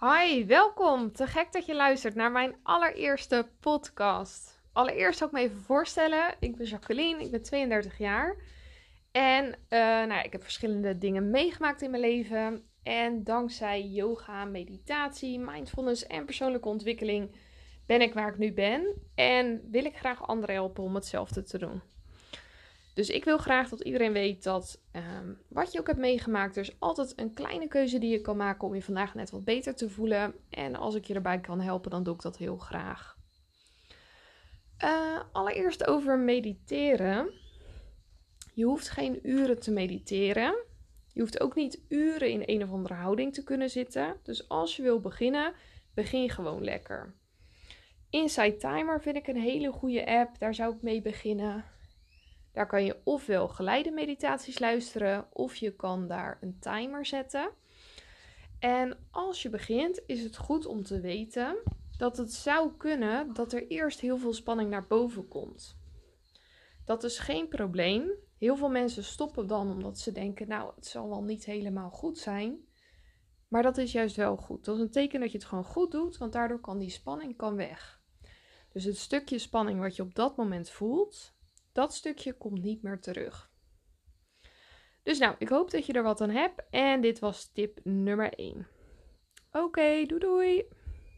Hi, welkom. Te gek dat je luistert naar mijn allereerste podcast. Allereerst zal ik me even voorstellen. Ik ben Jacqueline, ik ben 32 jaar. En eh, nou ik heb verschillende dingen meegemaakt in mijn leven. En dankzij yoga, meditatie, mindfulness en persoonlijke ontwikkeling ben ik waar ik nu ben. En wil ik graag anderen helpen om hetzelfde te doen. Dus ik wil graag dat iedereen weet dat ehm, wat je ook hebt meegemaakt, er is altijd een kleine keuze die je kan maken om je vandaag net wat beter te voelen. En als ik je erbij kan helpen, dan doe ik dat heel graag. Uh, allereerst over mediteren. Je hoeft geen uren te mediteren. Je hoeft ook niet uren in een of andere houding te kunnen zitten. Dus als je wil beginnen, begin gewoon lekker. Insight Timer vind ik een hele goede app. Daar zou ik mee beginnen. Daar kan je ofwel geleide meditaties luisteren, of je kan daar een timer zetten. En als je begint, is het goed om te weten dat het zou kunnen dat er eerst heel veel spanning naar boven komt. Dat is geen probleem. Heel veel mensen stoppen dan omdat ze denken, nou, het zal wel niet helemaal goed zijn. Maar dat is juist wel goed. Dat is een teken dat je het gewoon goed doet, want daardoor kan die spanning kan weg. Dus het stukje spanning wat je op dat moment voelt, dat stukje komt niet meer terug. Dus nou, ik hoop dat je er wat aan hebt. En dit was tip nummer 1. Oké, doei doei!